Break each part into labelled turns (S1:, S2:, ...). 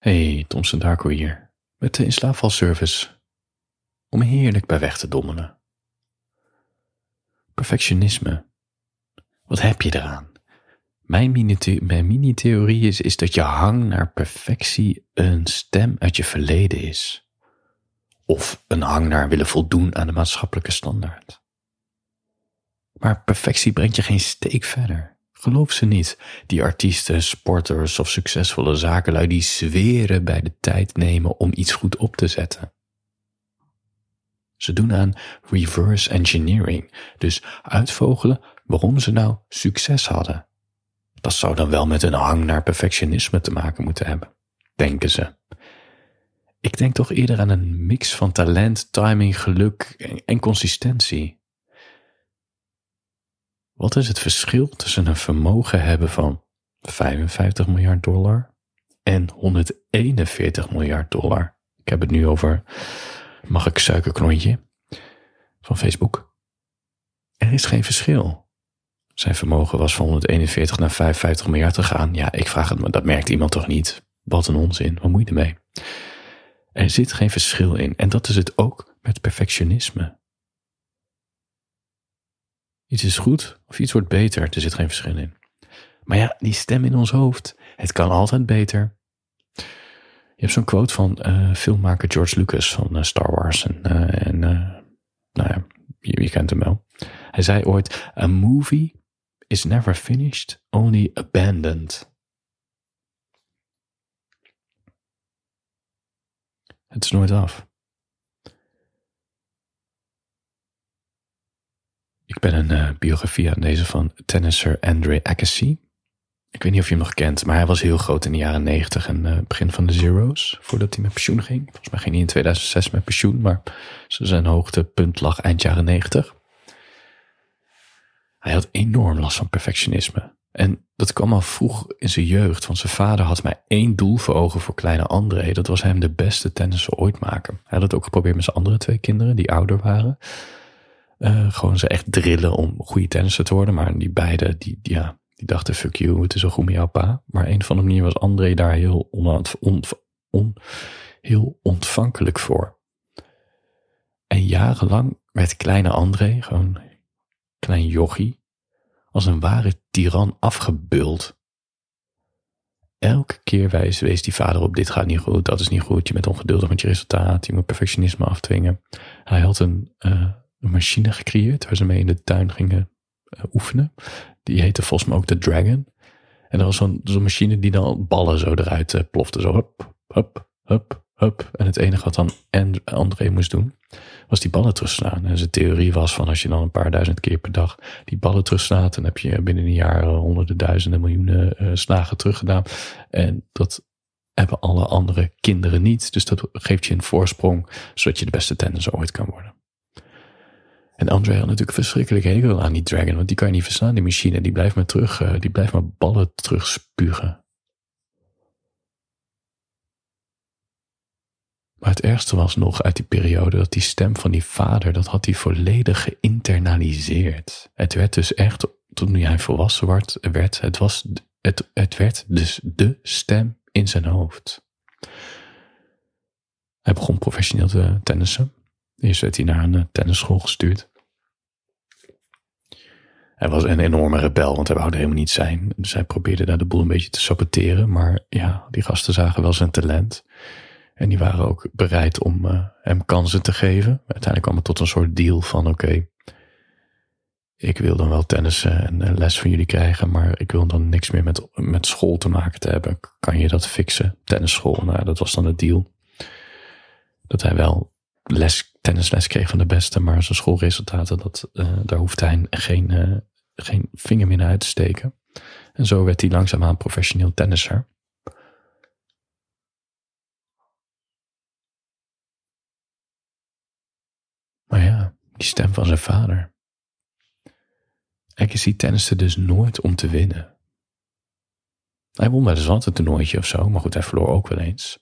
S1: Hey, Thomson Darko hier, met de inslaafvalservice. Om heerlijk bij weg te dommelen. Perfectionisme. Wat heb je eraan? Mijn mini-theorie is, is dat je hang naar perfectie een stem uit je verleden is. Of een hang naar willen voldoen aan de maatschappelijke standaard. Maar perfectie brengt je geen steek verder. Geloof ze niet, die artiesten, sporters of succesvolle zakenlui die zweren bij de tijd nemen om iets goed op te zetten. Ze doen aan reverse engineering, dus uitvogelen waarom ze nou succes hadden. Dat zou dan wel met een hang naar perfectionisme te maken moeten hebben, denken ze. Ik denk toch eerder aan een mix van talent, timing, geluk en, consistentie. Wat is het verschil tussen een vermogen hebben van 55 miljard dollar en 141 miljard dollar? Ik heb het nu over, mag ik suikerklontje, van Facebook. Er is geen verschil. Zijn vermogen was van 141 naar 55 miljard gegaan. Ja, ik vraag het me, dat merkt iemand toch niet? Wat een onzin, wat moet je ermee? Er zit geen verschil in. En dat is het ook met perfectionisme. Iets is goed of iets wordt beter, er zit geen verschil in. Maar ja, die stem in ons hoofd, het kan altijd beter. Je hebt zo'n quote van uh, filmmaker George Lucas van uh, Star Wars. En, uh, en nou ja, je, je kent hem wel. Hij zei ooit: A movie is never finished, only abandoned. Het is nooit af. Ben een uh, biografie aan deze van tennisser Andre Agassi. Ik weet niet of je hem nog kent, maar hij was heel groot in de jaren 90 en uh, begin van de Zero's, voordat hij met pensioen ging. Volgens mij ging hij in 2006 met pensioen, maar zijn hoogtepunt lag eind jaren 90. Hij had enorm last van perfectionisme. En dat kwam al vroeg in zijn jeugd, want zijn vader had maar één doel voor ogen voor kleine André. Dat was hem de beste tennisser ooit maken. Hij had het ook geprobeerd met zijn andere twee kinderen, die ouder waren. Uh, gewoon ze echt drillen om goede tennisser te worden. Maar die beide, die, ja, die dachten, fuck you, het is zo goed met jouw pa. Maar een van de manieren was André daar heel, on, on, on, heel ontvankelijk voor. En jarenlang werd kleine André, gewoon klein jochie, als een ware tiran afgebuld. Elke keer wijs, wees die vader op, dit gaat niet goed, dat is niet goed, je bent ongeduldig met je resultaat, je moet perfectionisme afdwingen. Hij had een, uh, een machine gecreëerd waar ze mee in de tuin gingen uh, oefenen. Die heette volgens mij ook de Dragon. En dat was zo'n zo'n machine die dan ballen zo eruit uh, plofte, zo hup, hup, hup, hup. En het enige wat dan André moest doen, was die ballen terugslaan. En zijn theorie was van als je dan een paar duizend keer per dag die ballen terugslaat, dan heb je binnen een jaar honderden duizenden miljoenen uh, slagen teruggedaan. En dat hebben alle andere kinderen niet. Dus dat geeft je een voorsprong, zodat je de beste tennisser ooit kan worden. En André had natuurlijk verschrikkelijk hekel aan die dragon, want die kan je niet verslaan, die machine. Die blijft maar terug, uh, die blijft maar ballen terugspugen. Maar het ergste was nog uit die periode dat die stem van die vader, dat had hij volledig geïnternaliseerd. Het werd dus echt, toen hij volwassen werd, werd het, was, het, het werd dus de stem in zijn hoofd. Hij begon professioneel te tennissen. Eerst werd hij naar een tennisschool gestuurd. Hij was een enorme rebel, want hij wou er helemaal niet zijn. Dus hij probeerde daar de boel een beetje te saboteren. Maar ja, die gasten zagen wel zijn talent. En die waren ook bereid om uh, hem kansen te geven. Uiteindelijk kwam het tot een soort deal van oké, ik wil dan wel tennissen en uh, les van jullie krijgen, maar ik wil dan niks meer met, met school te maken te hebben. Kan je dat fixen? Tennisschool, nou dat was dan het deal. Dat hij wel les, tennisles kreeg van de beste, maar zijn schoolresultaten, dat, uh, daar hoefde hij geen, geen vinger meer naar uit te steken. En zo werd hij langzaamaan professioneel tennisser. Maar ja, die stem van zijn vader. Agassi tenniste dus nooit om te winnen. Hij won wel eens wat een toernooitje of zo, maar goed, hij verloor ook wel eens.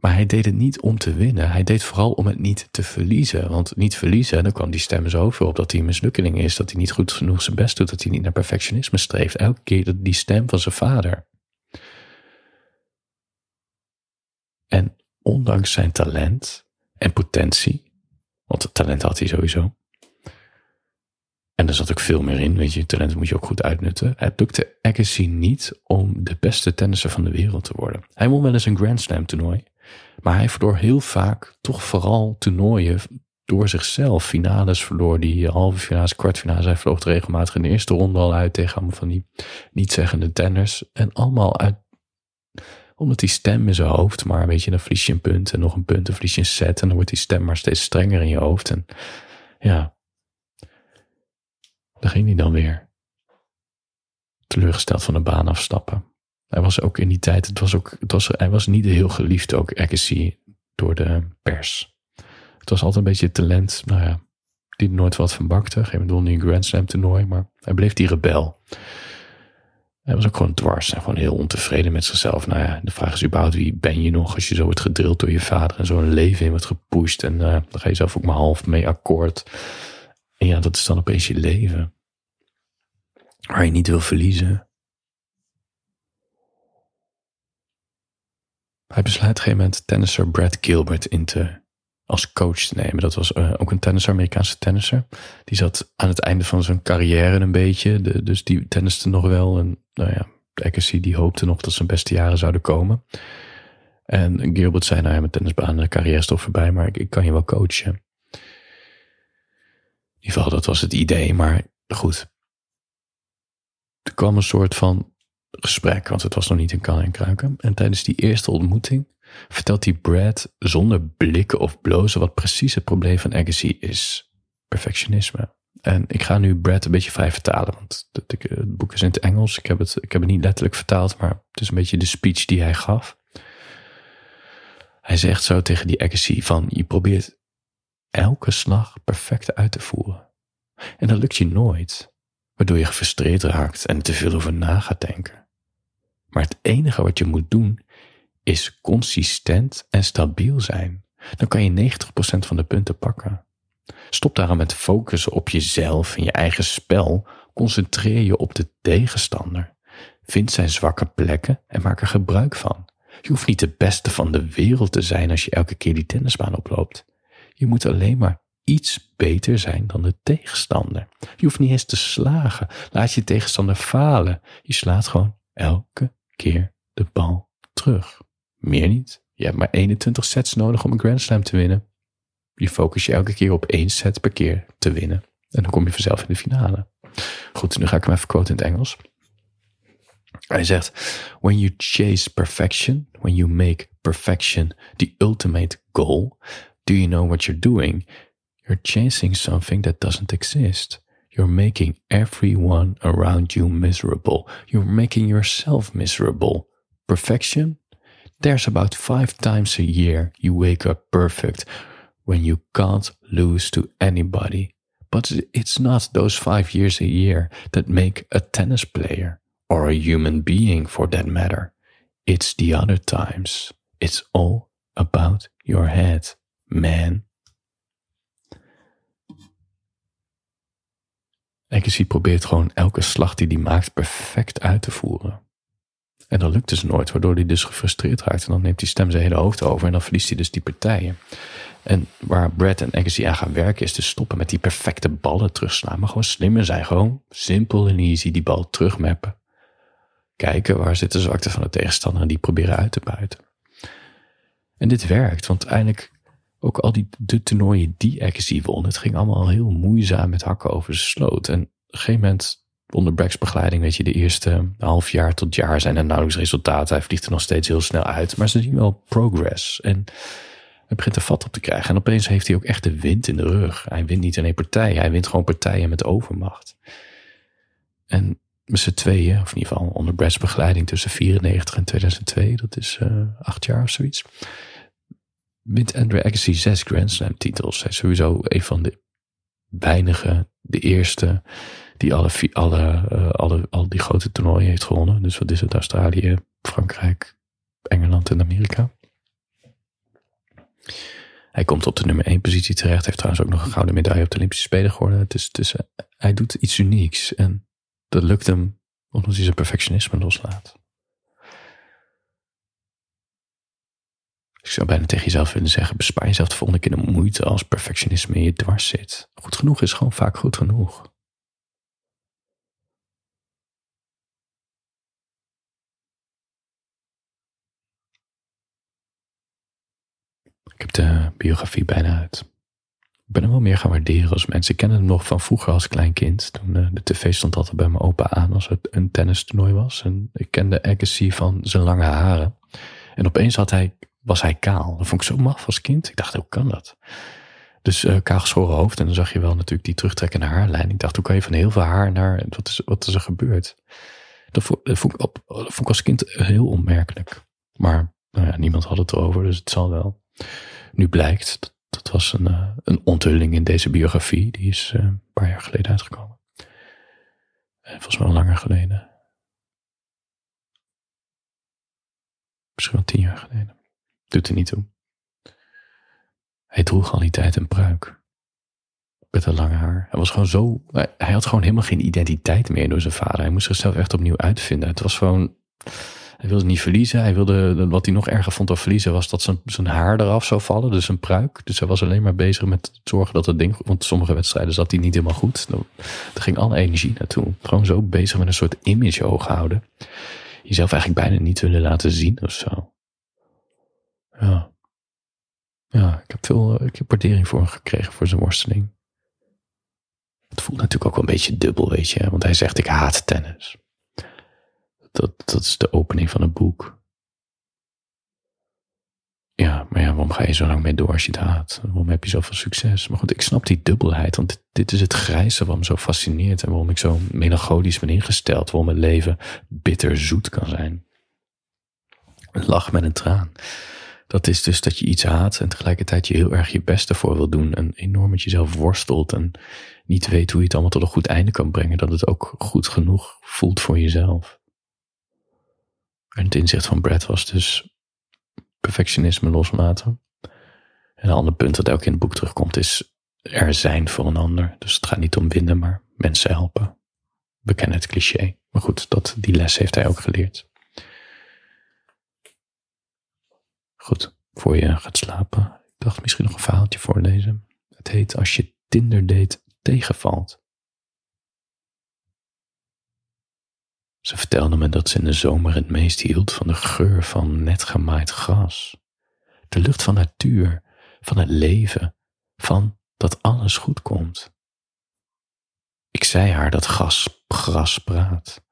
S1: Maar hij deed het niet om te winnen. Hij deed vooral om het niet te verliezen. Want niet verliezen, dan kwam die stem zoveel op dat hij een mislukkeling is. Dat hij niet goed genoeg zijn best doet. Dat hij niet naar perfectionisme streeft. Elke keer die stem van zijn vader. En ondanks zijn talent en potentie, want talent had hij sowieso. En er zat ook veel meer in, weet je, talent moet je ook goed uitnutten. Het lukte Agassi niet om de beste tennisser van de wereld te worden. Hij won wel eens een Grand Slam toernooi, maar hij verloor heel vaak toch vooral toernooien door zichzelf. Finales verloor die halve finales, kwartfinales. Hij vloog regelmatig in de eerste ronde al uit tegen allemaal van die niet-zeggende tenners. En allemaal uit, omdat die stem in zijn hoofd, maar weet je, dan verlies je een punt en nog een punt, dan verlies je een set en dan wordt die stem maar steeds strenger in je hoofd. En ja, daar ging hij dan weer. Teleurgesteld van de baan afstappen. Hij was ook in die tijd, het was ook, het was, hij was niet heel geliefd ook, Agassi, door de pers. Het was altijd een beetje talent, nou ja, die nooit wat van bakte. Geen bedoel niet een Grand Slam toernooi, maar hij bleef die rebel. Hij was ook gewoon dwars en gewoon heel ontevreden met zichzelf. Nou ja, de vraag is überhaupt wie ben je nog als je zo wordt gedrild door je vader en zo'n leven in wordt gepusht. En uh, dan ga je zelf ook maar half mee akkoord. En ja, dat is dan opeens je leven. Waar je niet wil verliezen. Hij besluit op een gegeven moment tennisser Brad Gilbert in te als coach te nemen. Dat was uh, ook een tennisser, Amerikaanse tennisser. Die zat aan het einde van zijn carrière een beetje. Dus die tenniste nog wel. En nou ja, Agassi die hoopte nog dat zijn beste jaren zouden komen. En Gilbert zei, nou ja, mijn tennisbaan, de carrière is toch voorbij, maar ik, ik kan je wel coachen. In ieder geval, dat was het idee, maar goed. Er kwam een soort van gesprek, want het was nog niet in kan en kruiken. En tijdens die eerste ontmoeting vertelt die Brad zonder blikken of blozen wat precies het probleem van Agassi is. Perfectionisme. En ik ga nu Brad een beetje vrij vertalen, want het boek is in het Engels. Ik heb het, ik heb het niet letterlijk vertaald, maar het is een beetje de speech die hij gaf. Hij zegt zo tegen die Agassi van, je probeert elke slag perfect uit te voeren. En dat lukt je nooit, waardoor je gefrustreerd raakt en te veel over na gaat denken. Maar het enige wat je moet doen is consistent en stabiel zijn. Dan kan je 90% van de punten pakken. Stop daarom met focussen op jezelf en je eigen spel. Concentreer je op de tegenstander. Vind zijn zwakke plekken en maak er gebruik van. Je hoeft niet de beste van de wereld te zijn als je elke keer die tennisbaan oploopt. Je moet alleen maar iets beter zijn dan de tegenstander. Je hoeft niet eens te slagen. Laat je tegenstander falen. Je slaat gewoon elke keer de bal terug. Meer niet. Je hebt maar 21 sets nodig om een Grand Slam te winnen. Je focus je elke keer op één set per keer te winnen. En dan kom je vanzelf in de finale. Goed, nu ga ik hem even quote in het Engels. Hij zegt: When you chase perfection, when you make perfection the ultimate goal, do you know what you're doing? You're chasing something that doesn't exist. You're making everyone around you miserable. You're making yourself miserable. Perfection? There's about five times a year you wake up perfect when you can't lose to anybody. But it's not those five years a year that make a tennis player, or a human being for that matter. It's the other times. It's all about your head, man. Agassi probeert gewoon elke slag die hij maakt perfect uit te voeren. En dat lukt dus nooit, waardoor hij dus gefrustreerd raakt. En dan neemt die stem zijn hele hoofd over en dan verliest hij dus die partijen. En waar Brad en Agassi aan gaan werken is te stoppen met die perfecte ballen terugslaan. Maar gewoon slimmer zijn. Gewoon simpel en easy die bal terugmappen. Kijken waar zit de zwakte van de tegenstander en die proberen uit te buiten. En dit werkt, want eindelijk ook al die de toernooien die Agassi won, het ging allemaal heel moeizaam met hakken over de sloot. En op een gegeven moment onder Brack's begeleiding, weet je, de eerste half jaar tot jaar zijn er nauwelijks resultaten. Hij vliegt er nog steeds heel snel uit, maar ze zien wel progress. En hij begint er vat op te krijgen. En opeens heeft hij ook echt de wind in de rug. Hij wint niet in één partij, hij wint gewoon partijen met overmacht. En met z'n tweeën, of in ieder geval onder Brack's begeleiding tussen 94 en 2002, dat is uh, acht jaar of zoiets, wint Andre Agassi zes Grand Slam titels. Hij is sowieso een van de weinige, de eerste die alle, alle, uh, alle, al die grote toernooien heeft gewonnen. Dus wat is het? Australië, Frankrijk, Engeland en Amerika. Hij komt op de nummer 1 positie terecht. Heeft trouwens ook nog een gouden medaille op de Olympische Spelen geworden. Het is, hij doet iets unieks. En dat lukt hem omdat hij zijn perfectionisme loslaat. Ik zou bijna tegen jezelf willen zeggen, bespaar jezelf de volgende keer de moeite als perfectionisme in je dwars zit. Goed genoeg is gewoon vaak goed genoeg. Ik heb de biografie bijna uit. Ik ben hem wel meer gaan waarderen als mensen. Ik kende hem nog van vroeger als klein kind. Toen uh, de tv stond altijd bij mijn opa aan als het een tennistoernooi was. En ik kende Agassi van zijn lange haren. En opeens had hij, was hij kaal. Dat vond ik zo maf als kind. Ik dacht, hoe kan dat? Dus uh, kaal geschoren hoofd. En dan zag je wel natuurlijk die terugtrekkende haarlijn. Ik dacht, hoe kan je van heel veel haar naar... Wat is, wat is er gebeurd? Dat vond, ik, op, als kind heel onmerkelijk. Maar nou ja, niemand had het erover, dus het zal wel. Nu blijkt, dat, was een, uh, een onthulling in deze biografie. Die is uh, een paar jaar geleden uitgekomen. En volgens mij al langer geleden. Misschien wel tien jaar geleden. Doet er niet toe. Hij droeg al die tijd een pruik. Met een lange haar. Hij was gewoon zo. Hij had gewoon helemaal geen identiteit meer door zijn vader. Hij moest zichzelf echt opnieuw uitvinden. Het was gewoon. Hij wilde niet verliezen. Hij wilde, wat hij nog erger vond dan verliezen, was dat zijn, zijn haar eraf zou vallen. Dus een pruik. Dus hij was alleen maar bezig met zorgen dat het ding. Want sommige wedstrijden zat hij niet helemaal goed. Er ging alle energie naartoe. Gewoon zo bezig met een soort image hoog houden. Jezelf eigenlijk bijna niet willen laten zien of zo. Ja. Ja, ik heb veel ik heb waardering voor hem gekregen voor zijn worsteling. Het voelt natuurlijk ook wel een beetje dubbel, weet je. Want hij zegt, ik haat tennis. Dat, dat is de opening van een boek. Ja, maar ja, waarom ga je zo lang mee door als je het haat? Waarom heb je zoveel succes? Maar goed, ik snap die dubbelheid, want dit, dit is het grijze wat me zo fascineert en waarom ik zo melancholisch ben ingesteld, waarom mijn leven bitter zoet kan zijn. Een lach met een traan. Dat is dus dat je iets haat en tegelijkertijd je heel erg je beste voor wil doen en enorm met jezelf worstelt en niet weet hoe je het allemaal tot een goed einde kan brengen, dat het ook goed genoeg voelt voor jezelf. En het inzicht van Brad was dus perfectionisme loslaten. En een ander punt dat ook in het boek terugkomt is er zijn voor een ander. Dus het gaat niet om winnen, maar mensen helpen. We kennen het cliché. Maar goed, dat, die les heeft hij ook geleerd. Goed, voor je gaat slapen. Ik dacht misschien nog een verhaaltje voorlezen. Het heet Als je Tinder tegenvalt. Ze vertelde me dat ze in de zomer het meest hield van de geur van net gemaaid gras. De lucht van natuur, van het leven, van dat alles goed komt. Ik zei haar dat gas, gras praat,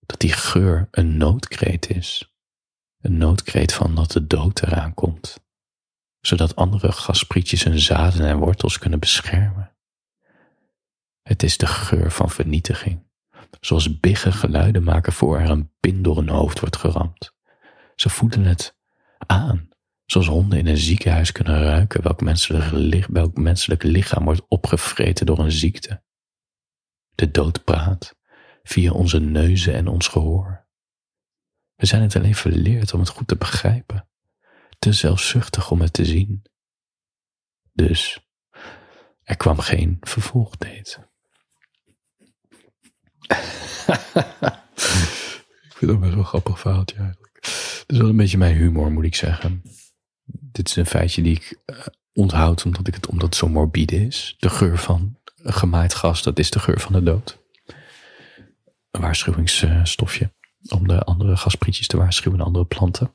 S1: dat die geur een noodkreet is, een noodkreet van dat de dood eraan komt, zodat andere gasprietjes hun zaden en wortels kunnen beschermen. Het is de geur van vernietiging zoals biggen geluiden maken voor er een pin door een hoofd wordt geramd. Ze voelen het aan, zoals honden in een ziekenhuis kunnen ruiken welk menselijk lichaam wordt opgevreten door een ziekte. De dood praat via onze neuzen en ons gehoor. We zijn het alleen verleerd om het goed te begrijpen, te zelfzuchtig om het te zien. Dus er kwam geen vervolgdate. ik vind dat best wel een grappig verhaaltje eigenlijk. Het is wel een beetje mijn humor, moet ik zeggen. Dit is een feitje die ik uh, onthoud omdat, ik het, omdat het zo morbide is. De geur van gemaaid gas, dat is de geur van de dood. Een waarschuwingsstofje om de andere gasprietjes te waarschuwen en andere planten.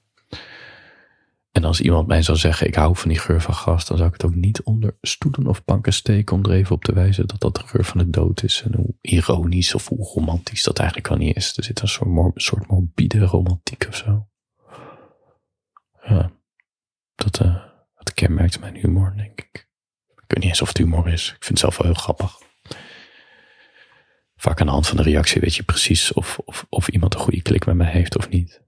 S1: En als iemand mij zou zeggen, ik hou van die geur van gas, dan zou ik het ook niet onder stoelen of banken steken om er even op te wijzen dat dat de geur van de dood is. En hoe ironisch of hoe romantisch dat eigenlijk wel niet is. Er zit een soort, mor soort morbide romantiek of zo. Ja, dat, uh, dat kenmerkt mijn humor, denk ik. Ik weet niet eens of het humor is. Ik vind het zelf wel heel grappig. Vaak aan de hand van de reactie weet je precies of, of, of iemand een goede klik met mij heeft of niet.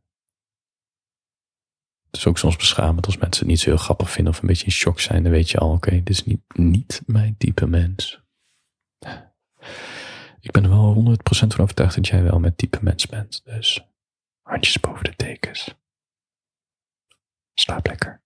S1: Het is ook soms beschamend als mensen het niet zo heel grappig vinden of een beetje in shock zijn. Dan weet je al, oké, dit is niet, niet mijn type mens. Ik ben er wel 100% van overtuigd dat jij wel met type mens bent. Dus handjes boven de tekens. Slaap lekker.